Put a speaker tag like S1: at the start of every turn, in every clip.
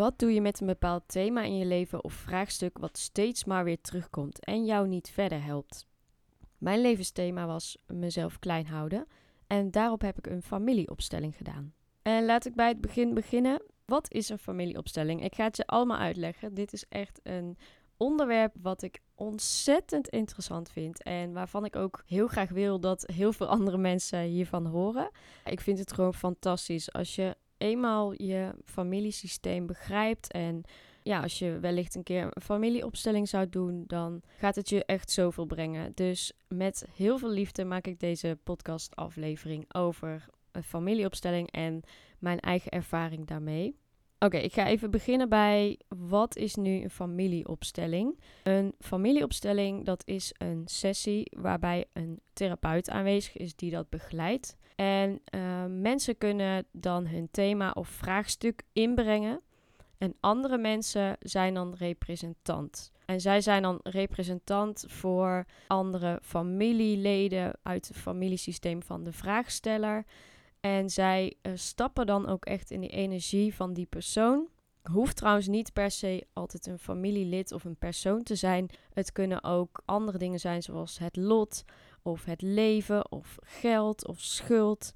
S1: Wat doe je met een bepaald thema in je leven of vraagstuk wat steeds maar weer terugkomt en jou niet verder helpt? Mijn levensthema was mezelf klein houden en daarop heb ik een familieopstelling gedaan. En laat ik bij het begin beginnen. Wat is een familieopstelling? Ik ga het je allemaal uitleggen. Dit is echt een onderwerp wat ik ontzettend interessant vind en waarvan ik ook heel graag wil dat heel veel andere mensen hiervan horen. Ik vind het gewoon fantastisch als je eenmaal je familiesysteem begrijpt en ja, als je wellicht een keer een familieopstelling zou doen, dan gaat het je echt zoveel brengen. Dus met heel veel liefde maak ik deze podcastaflevering over een familieopstelling en mijn eigen ervaring daarmee. Oké, ik ga even beginnen bij wat is nu een familieopstelling? Een familieopstelling dat is een sessie waarbij een therapeut aanwezig is die dat begeleidt. En uh, mensen kunnen dan hun thema of vraagstuk inbrengen. En andere mensen zijn dan representant. En zij zijn dan representant voor andere familieleden uit het familiesysteem van de vraagsteller. En zij uh, stappen dan ook echt in die energie van die persoon. Hoeft trouwens niet per se altijd een familielid of een persoon te zijn. Het kunnen ook andere dingen zijn, zoals het lot, of het leven, of geld, of schuld.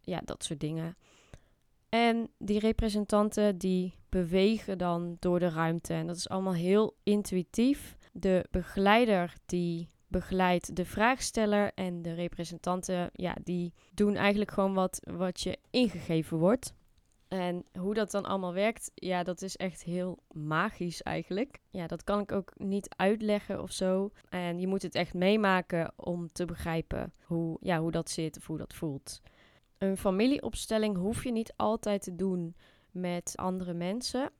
S1: Ja, dat soort dingen. En die representanten die bewegen dan door de ruimte. En dat is allemaal heel intuïtief. De begeleider die begeleidt de vraagsteller en de representanten, ja, die doen eigenlijk gewoon wat, wat je ingegeven wordt. En hoe dat dan allemaal werkt, ja, dat is echt heel magisch eigenlijk. Ja, dat kan ik ook niet uitleggen of zo. En je moet het echt meemaken om te begrijpen hoe, ja, hoe dat zit of hoe dat voelt. Een familieopstelling hoef je niet altijd te doen met andere mensen.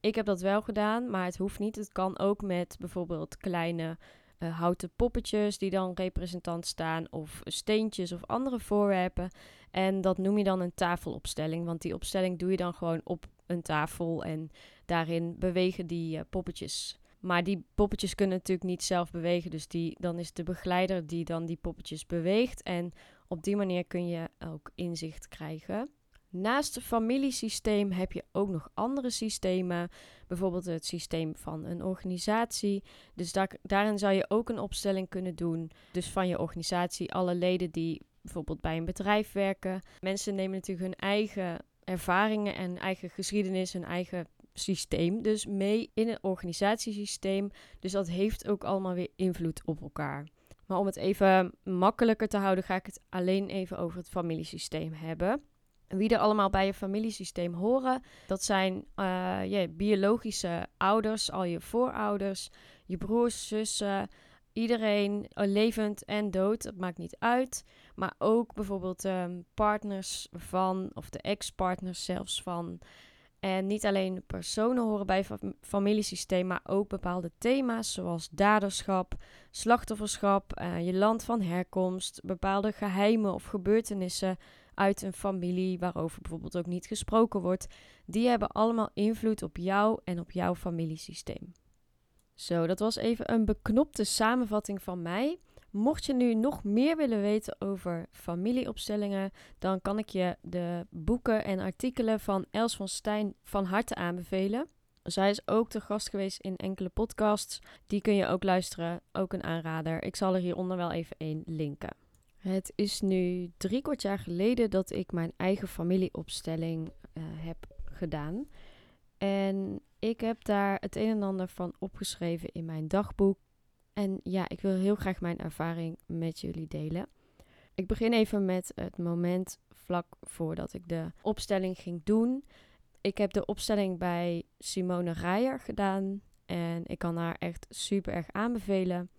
S1: Ik heb dat wel gedaan, maar het hoeft niet. Het kan ook met bijvoorbeeld kleine uh, houten poppetjes die dan representant staan, of steentjes of andere voorwerpen. En dat noem je dan een tafelopstelling, want die opstelling doe je dan gewoon op een tafel en daarin bewegen die uh, poppetjes. Maar die poppetjes kunnen natuurlijk niet zelf bewegen, dus die, dan is de begeleider die dan die poppetjes beweegt. En op die manier kun je ook inzicht krijgen. Naast het familiesysteem heb je ook nog andere systemen, bijvoorbeeld het systeem van een organisatie. Dus daar, daarin zou je ook een opstelling kunnen doen. Dus van je organisatie, alle leden die bijvoorbeeld bij een bedrijf werken. Mensen nemen natuurlijk hun eigen ervaringen en eigen geschiedenis, hun eigen systeem, dus mee in een organisatiesysteem. Dus dat heeft ook allemaal weer invloed op elkaar. Maar om het even makkelijker te houden, ga ik het alleen even over het familiesysteem hebben. Wie er allemaal bij je familiesysteem horen, dat zijn uh, je biologische ouders, al je voorouders, je broers, zussen, iedereen, eh, levend en dood, dat maakt niet uit. Maar ook bijvoorbeeld um, partners van, of de ex-partners zelfs van. En niet alleen personen horen bij het familiesysteem, maar ook bepaalde thema's zoals daderschap, slachtofferschap, uh, je land van herkomst, bepaalde geheimen of gebeurtenissen uit een familie waarover bijvoorbeeld ook niet gesproken wordt. Die hebben allemaal invloed op jou en op jouw familiesysteem. Zo, dat was even een beknopte samenvatting van mij. Mocht je nu nog meer willen weten over familieopstellingen, dan kan ik je de boeken en artikelen van Els van Stijn van harte aanbevelen. Zij is ook te gast geweest in enkele podcasts. Die kun je ook luisteren, ook een aanrader. Ik zal er hieronder wel even één linken. Het is nu drie kwart jaar geleden dat ik mijn eigen familieopstelling uh, heb gedaan. En ik heb daar het een en ander van opgeschreven in mijn dagboek. En ja, ik wil heel graag mijn ervaring met jullie delen. Ik begin even met het moment vlak voordat ik de opstelling ging doen. Ik heb de opstelling bij Simone Rijer gedaan. En ik kan haar echt super erg aanbevelen.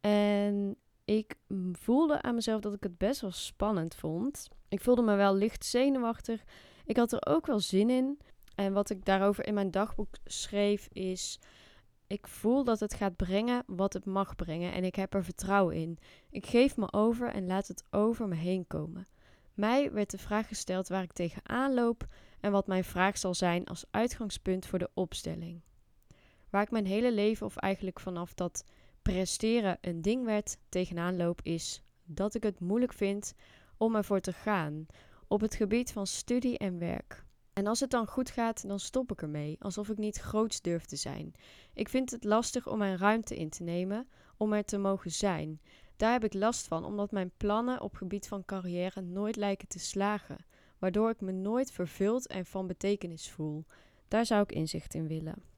S1: En ik voelde aan mezelf dat ik het best wel spannend vond. Ik voelde me wel licht zenuwachtig. Ik had er ook wel zin in. En wat ik daarover in mijn dagboek schreef is... Ik voel dat het gaat brengen wat het mag brengen en ik heb er vertrouwen in. Ik geef me over en laat het over me heen komen. Mij werd de vraag gesteld waar ik tegenaan loop en wat mijn vraag zal zijn als uitgangspunt voor de opstelling. Waar ik mijn hele leven, of eigenlijk vanaf dat presteren een ding werd, tegenaan is dat ik het moeilijk vind om ervoor te gaan op het gebied van studie en werk. En als het dan goed gaat, dan stop ik ermee, alsof ik niet groots durf te zijn. Ik vind het lastig om mijn ruimte in te nemen, om er te mogen zijn. Daar heb ik last van, omdat mijn plannen op gebied van carrière nooit lijken te slagen, waardoor ik me nooit vervuld en van betekenis voel. Daar zou ik inzicht in willen.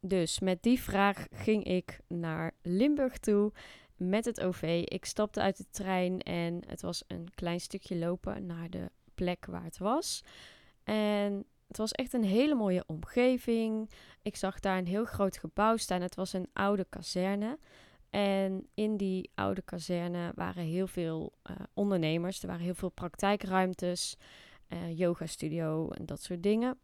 S1: Dus met die vraag ging ik naar Limburg toe met het OV. Ik stapte uit de trein en het was een klein stukje lopen naar de plek waar het was. En het was echt een hele mooie omgeving. Ik zag daar een heel groot gebouw staan. Het was een oude kazerne. En in die oude kazerne waren heel veel uh, ondernemers. Er waren heel veel praktijkruimtes, uh, yoga studio en dat soort dingen.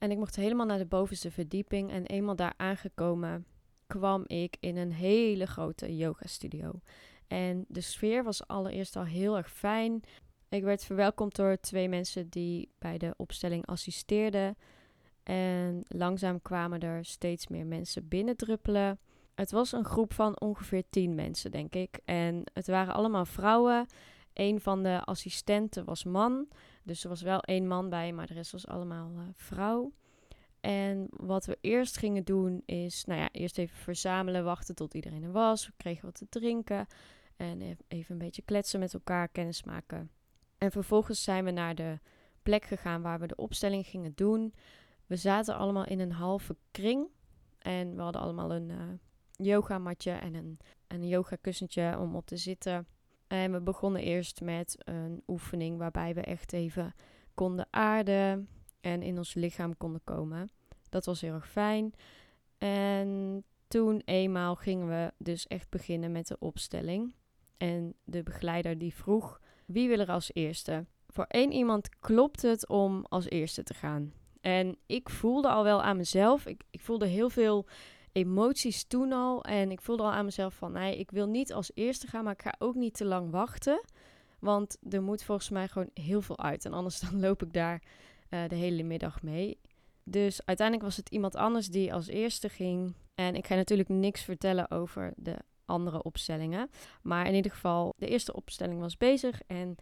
S1: En ik mocht helemaal naar de bovenste verdieping. En eenmaal daar aangekomen kwam ik in een hele grote yoga studio. En de sfeer was allereerst al heel erg fijn. Ik werd verwelkomd door twee mensen die bij de opstelling assisteerden. En langzaam kwamen er steeds meer mensen binnendruppelen. Het was een groep van ongeveer tien mensen, denk ik. En het waren allemaal vrouwen. Een van de assistenten was man. Dus er was wel één man bij, maar de rest was allemaal uh, vrouw. En wat we eerst gingen doen is, nou ja, eerst even verzamelen, wachten tot iedereen er was. We kregen wat te drinken en e-, even een beetje kletsen met elkaar, kennis maken. En vervolgens zijn we naar de plek gegaan waar we de opstelling gingen doen. We zaten allemaal in een halve kring en we hadden allemaal een uh, yogamatje en een, een yogakussentje om op te zitten. En we begonnen eerst met een oefening waarbij we echt even konden aarden en in ons lichaam konden komen. Dat was heel erg fijn. En toen eenmaal gingen we dus echt beginnen met de opstelling. En de begeleider die vroeg, wie wil er als eerste? Voor één iemand klopt het om als eerste te gaan. En ik voelde al wel aan mezelf, ik, ik voelde heel veel emoties toen al. En ik voelde al aan mezelf van, nee, ik wil niet als eerste gaan, maar ik ga ook niet te lang wachten. Want er moet volgens mij gewoon heel veel uit. En anders dan loop ik daar uh, de hele middag mee. Dus uiteindelijk was het iemand anders die als eerste ging. En ik ga natuurlijk niks vertellen over de andere opstellingen. Maar in ieder geval, de eerste opstelling was bezig. En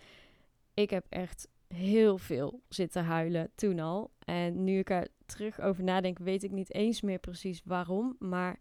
S1: ik heb echt heel veel zitten huilen toen al. En nu ik er terug over nadenk, weet ik niet eens meer precies waarom. Maar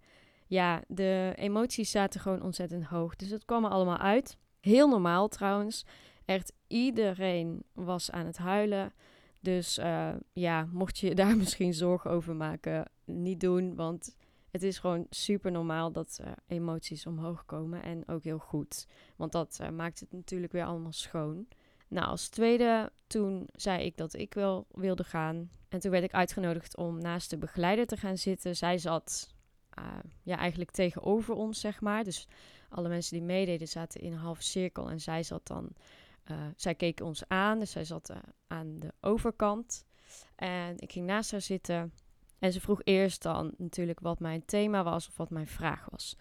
S1: ja, de emoties zaten gewoon ontzettend hoog. Dus het kwam er allemaal uit. Heel normaal trouwens. Echt iedereen was aan het huilen. Dus uh, ja, mocht je daar misschien zorgen over maken, niet doen. Want het is gewoon super normaal dat uh, emoties omhoog komen. En ook heel goed. Want dat uh, maakt het natuurlijk weer allemaal schoon. Nou, als tweede, toen zei ik dat ik wel wilde gaan. En toen werd ik uitgenodigd om naast de begeleider te gaan zitten. Zij zat ja, eigenlijk tegenover ons, zeg maar. Dus alle mensen die meededen zaten in een halve cirkel. En zij zat dan uh, zij keek ons aan, dus zij zat uh, aan de overkant. En ik ging naast haar zitten. En ze vroeg eerst dan natuurlijk wat mijn thema was of wat mijn vraag was.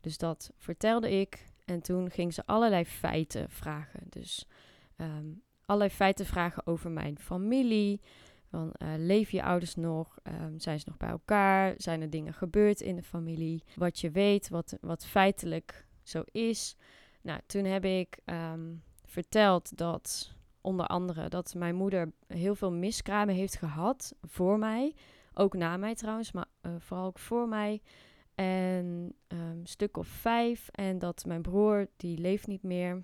S1: Dus dat vertelde ik. En toen ging ze allerlei feiten vragen. Dus um, feiten vragen over mijn familie. Van, uh, leven je ouders nog? Um, zijn ze nog bij elkaar? Zijn er dingen gebeurd in de familie? Wat je weet, wat, wat feitelijk zo is. Nou, toen heb ik um, verteld dat onder andere dat mijn moeder heel veel miskramen heeft gehad voor mij. Ook na mij trouwens, maar uh, vooral ook voor mij. En stuk of vijf. En dat mijn broer, die leeft niet meer.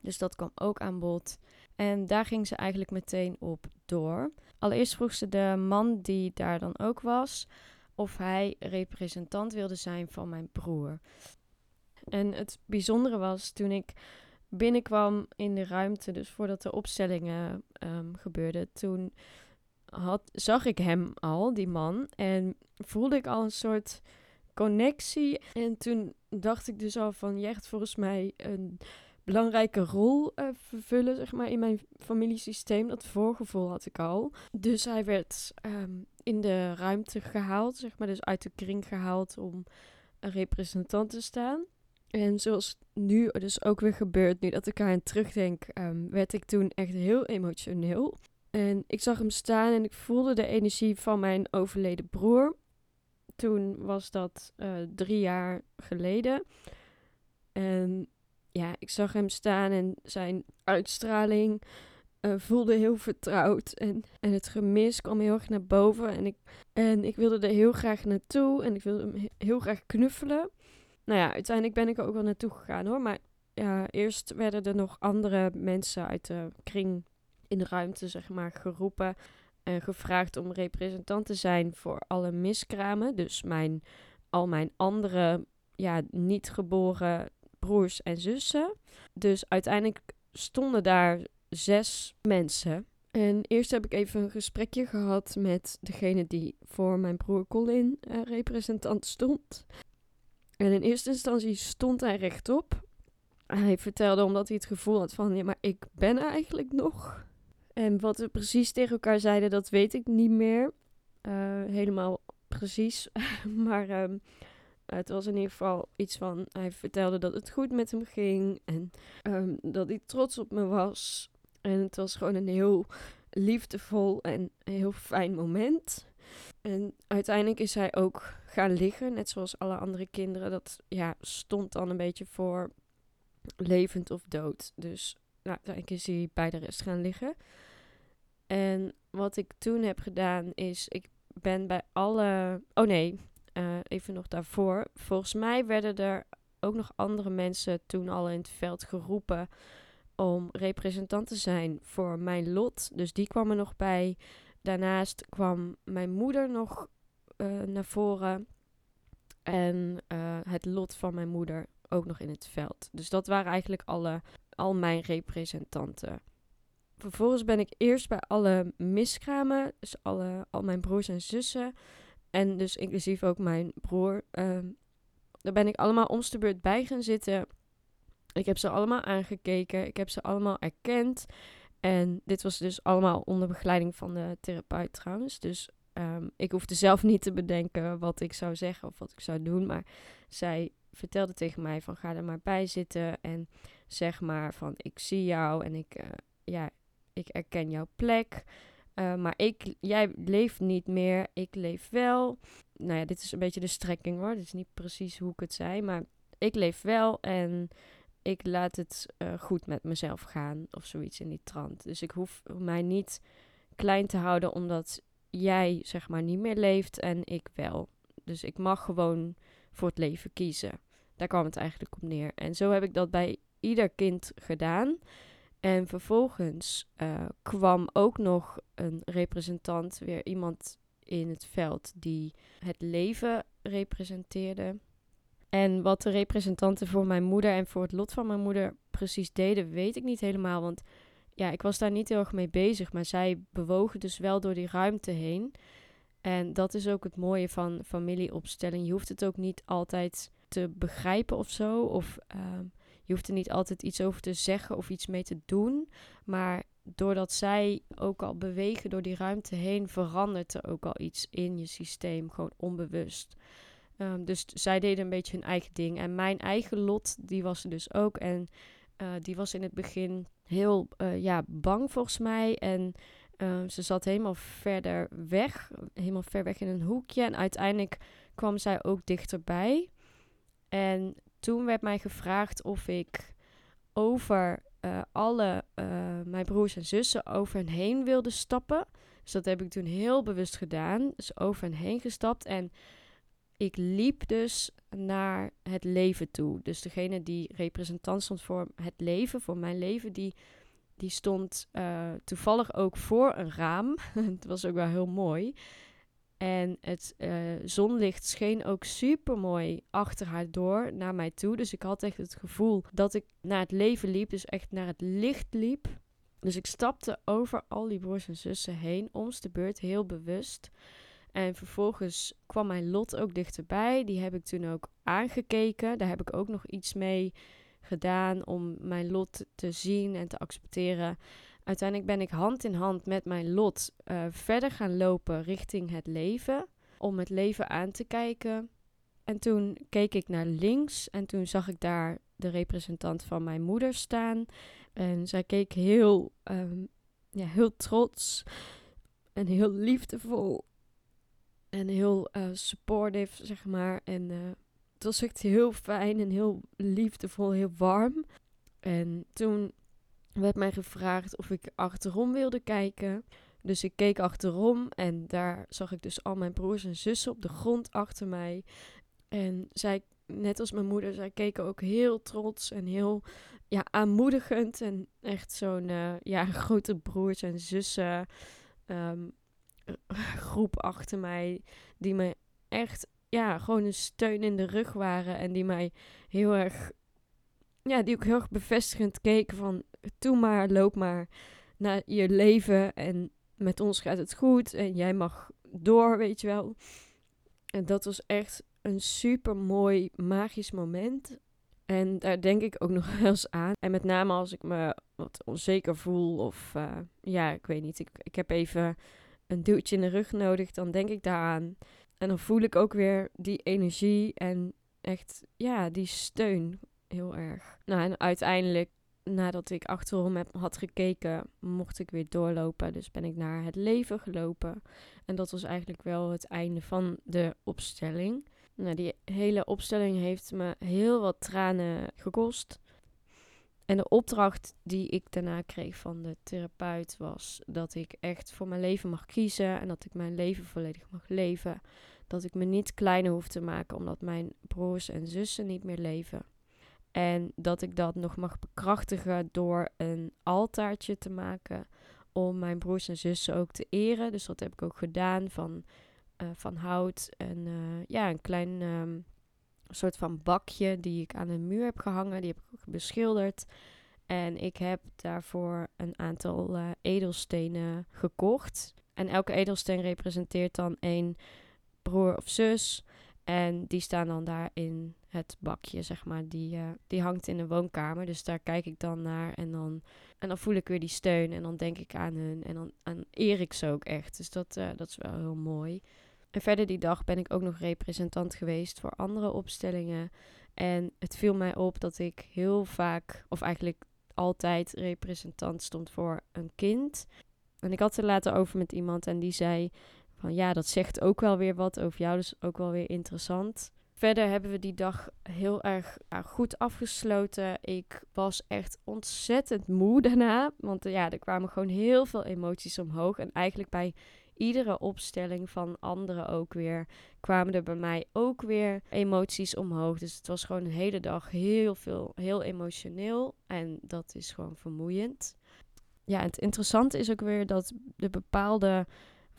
S1: Dus dat kwam ook aan bod. En daar ging ze eigenlijk meteen op door. Allereerst vroeg ze de man die daar dan ook was, of hij representant wilde zijn van mijn broer. En het bijzondere was toen ik binnenkwam in de ruimte, dus voordat de opstellingen um, gebeurden, toen had, zag ik hem al, die man, en voelde ik al een soort connectie. En toen dacht ik dus al van, je hebt volgens mij een belangrijke rol uh, vervullen, zeg maar, in mijn familiesysteem. Dat voorgevoel had ik al. Dus hij werd ehm, in de ruimte gehaald, zeg maar, dus uit de kring gehaald om een representant te staan. En zoals nu dus ook weer gebeurt, nu dat ik aan terugdenk, um, werd ik toen echt heel emotioneel. En ik zag hem staan en ik voelde de energie van mijn overleden broer. Toen was dat uh, drie jaar geleden. En ja, ik zag hem staan en zijn uitstraling uh, voelde heel vertrouwd. En, en het gemis kwam heel erg naar boven. En ik, en ik wilde er heel graag naartoe. En ik wilde hem heel graag knuffelen. Nou ja, uiteindelijk ben ik er ook wel naartoe gegaan hoor. Maar ja, eerst werden er nog andere mensen uit de kring in de ruimte, zeg maar, geroepen. En gevraagd om representant te zijn voor alle miskramen. Dus mijn, al mijn andere ja, niet geboren broers en zussen. Dus uiteindelijk stonden daar zes mensen. En eerst heb ik even een gesprekje gehad met degene die voor mijn broer Colin uh, representant stond. En in eerste instantie stond hij rechtop. Hij vertelde omdat hij het gevoel had van, ja, maar ik ben eigenlijk nog. En wat we precies tegen elkaar zeiden, dat weet ik niet meer. Uh, helemaal precies. maar um, het was in ieder geval iets van, hij vertelde dat het goed met hem ging. En um, dat hij trots op me was. En het was gewoon een heel liefdevol en heel fijn moment. En uiteindelijk is hij ook gaan liggen, net zoals alle andere kinderen. Dat ja, stond dan een beetje voor levend of dood. Dus nou, uiteindelijk is hij bij de rest gaan liggen. En wat ik toen heb gedaan is, ik ben bij alle. Oh nee, uh, even nog daarvoor. Volgens mij werden er ook nog andere mensen toen al in het veld geroepen om representant te zijn voor mijn lot. Dus die kwam er nog bij. Daarnaast kwam mijn moeder nog uh, naar voren. En uh, het lot van mijn moeder ook nog in het veld. Dus dat waren eigenlijk alle, al mijn representanten. Vervolgens ben ik eerst bij alle miskramen, dus alle, al mijn broers en zussen, en dus inclusief ook mijn broer, uh, daar ben ik allemaal om bij gaan zitten. Ik heb ze allemaal aangekeken, ik heb ze allemaal erkend. En dit was dus allemaal onder begeleiding van de therapeut trouwens. Dus um, ik hoefde zelf niet te bedenken wat ik zou zeggen of wat ik zou doen. Maar zij vertelde tegen mij van ga er maar bij zitten en zeg maar van ik zie jou en ik, uh, ja, ik erken jouw plek. Uh, maar ik, jij leeft niet meer, ik leef wel. Nou ja, dit is een beetje de strekking hoor. Dit is niet precies hoe ik het zei, maar ik leef wel en ik laat het uh, goed met mezelf gaan of zoiets in die trant. Dus ik hoef mij niet klein te houden omdat jij zeg maar niet meer leeft en ik wel. Dus ik mag gewoon voor het leven kiezen. Daar kwam het eigenlijk op neer. En zo heb ik dat bij ieder kind gedaan. En vervolgens uh, kwam ook nog een representant, weer iemand in het veld die het leven representeerde. En wat de representanten voor mijn moeder en voor het lot van mijn moeder precies deden, weet ik niet helemaal. Want ja, ik was daar niet heel erg mee bezig. Maar zij bewogen dus wel door die ruimte heen. En dat is ook het mooie van familieopstelling. Je hoeft het ook niet altijd te begrijpen of zo. Of uh, je hoeft er niet altijd iets over te zeggen of iets mee te doen. Maar doordat zij ook al bewegen door die ruimte heen, verandert er ook al iets in je systeem. Gewoon onbewust. Um, dus zij deden een beetje hun eigen ding. En mijn eigen lot, die was er dus ook. En uh, die was in het begin heel uh, ja, bang volgens mij. En uh, ze zat helemaal verder weg. Helemaal ver weg in een hoekje. En uiteindelijk kwam zij ook dichterbij. En toen werd mij gevraagd of ik over uh, alle uh, mijn broers en zussen over hen heen wilde stappen. Dus dat heb ik toen heel bewust gedaan. Dus over hen heen gestapt. En ik liep dus naar het leven toe. Dus degene die representant stond voor het leven, voor mijn leven, die, die stond uh, toevallig ook voor een raam. het was ook wel heel mooi. En het uh, zonlicht scheen ook super mooi achter haar door naar mij toe. Dus ik had echt het gevoel dat ik naar het leven liep, dus echt naar het licht liep. Dus ik stapte over al die broers en zussen heen, ons de beurt, heel bewust. En vervolgens kwam mijn lot ook dichterbij. Die heb ik toen ook aangekeken. Daar heb ik ook nog iets mee gedaan om mijn lot te zien en te accepteren. Uiteindelijk ben ik hand in hand met mijn lot uh, verder gaan lopen richting het leven. Om het leven aan te kijken. En toen keek ik naar links en toen zag ik daar de representant van mijn moeder staan. En zij keek heel, um, ja, heel trots en heel liefdevol en heel uh, supportive, zeg maar. En uh, het was echt heel fijn en heel liefdevol, heel warm. En toen werd mij gevraagd of ik achterom wilde kijken. Dus ik keek achterom en daar zag ik dus al mijn broers en zussen op de grond achter mij. En zij, net als mijn moeder, zij keken ook heel trots en heel ja, aanmoedigend. En echt zo'n uh, ja, grote broers en zussen um, groep achter mij. Die me echt ja, gewoon een steun in de rug waren. En die mij heel erg, ja, die ook heel erg bevestigend keken van, doe maar, loop maar naar je leven. En met ons gaat het goed en jij mag door, weet je wel. En dat was echt een super mooi, magisch moment. En daar denk ik ook nog wel eens aan. En met name als ik me wat onzeker voel of uh, ja, ik weet niet. Ik, ik heb even een duwtje in de rug nodig, dan denk ik daaraan. En dan voel ik ook weer die energie en echt, ja, die steun heel erg. Nou, en uiteindelijk, nadat ik achterom had gekeken, mocht ik weer doorlopen. Dus ben ik naar het leven gelopen. En dat was eigenlijk wel het einde van de opstelling. Nou, die hele opstelling heeft me heel wat tranen gekost. En de opdracht die ik daarna kreeg van de therapeut was dat ik echt voor mijn leven mag kiezen en dat ik mijn leven volledig mag leven. Dat ik me niet kleiner hoef te maken omdat mijn broers en zussen niet meer leven. En dat ik dat nog mag bekrachtigen door een altaartje te maken om mijn broers en zussen ook te eren. Dus dat heb ik ook gedaan van, uh, van hout en uh, ja, een klein um, soort van bakje die ik aan de muur heb gehangen. Die heb ik ook beschilderd. En ik heb daarvoor een aantal uh, edelstenen gekocht. En elke edelsteen representeert dan één broer of zus. En die staan dan daar in het bakje, zeg maar. Die, uh, die hangt in de woonkamer. Dus daar kijk ik dan naar. En dan, en dan voel ik weer die steun. En dan denk ik aan hun. En dan aan eer ik ze ook echt. Dus dat, uh, dat is wel heel mooi. En verder die dag ben ik ook nog representant geweest voor andere opstellingen. En het viel mij op dat ik heel vaak, of eigenlijk altijd representant stond voor een kind. En ik had er later over met iemand en die zei van ja, dat zegt ook wel weer wat over jou, dus ook wel weer interessant. Verder hebben we die dag heel erg goed afgesloten. Ik was echt ontzettend moe daarna, want ja, er kwamen gewoon heel veel emoties omhoog. En eigenlijk bij iedere opstelling van anderen ook weer kwamen er bij mij ook weer emoties omhoog. Dus het was gewoon een hele dag heel veel, heel emotioneel. En dat is gewoon vermoeiend. Ja, het interessante is ook weer dat de bepaalde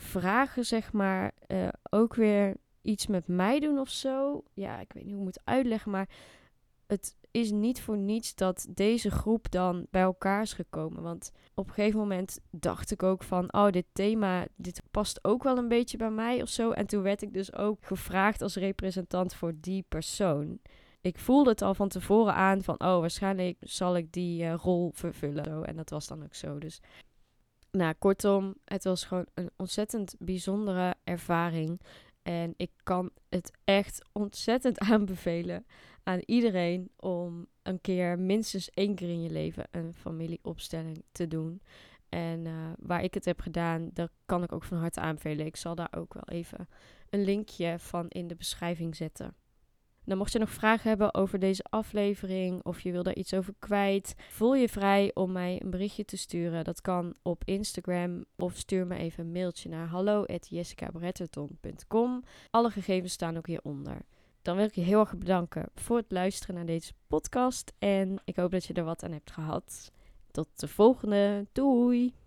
S1: vragen, zeg maar, uh, ook weer iets met mij doen of zo. Ja, ik weet niet hoe ik moet uitleggen, maar het is niet voor niets dat deze groep dan bij elkaar is gekomen. Want op een gegeven moment dacht ik ook van, oh, dit thema, dit past ook wel een beetje bij mij of zo. En toen werd ik dus ook gevraagd als representant voor die persoon. Ik voelde het al van tevoren aan van, oh, waarschijnlijk zal ik die uh, rol vervullen. En dat was dan ook zo. Dus, nou, kortom, het was gewoon een ontzettend bijzondere ervaring. En ik kan het echt ontzettend aanbevelen aan iedereen om een keer, minstens één keer in je leven, een familieopstelling te doen. En uh, waar ik het heb gedaan, dat kan ik ook van harte aanbevelen. Ik zal daar ook wel even een linkje van in de beschrijving zetten. Dan mocht je nog vragen hebben over deze aflevering of je wil daar iets over kwijt, voel je vrij om mij een berichtje te sturen. Dat kan op Instagram of stuur me even een mailtje naar hallo@jessicabretterton.com. Alle gegevens staan ook hieronder. Dan wil ik je heel erg bedanken voor het luisteren naar deze podcast en ik hoop dat je er wat aan hebt gehad. Tot de volgende. Doei!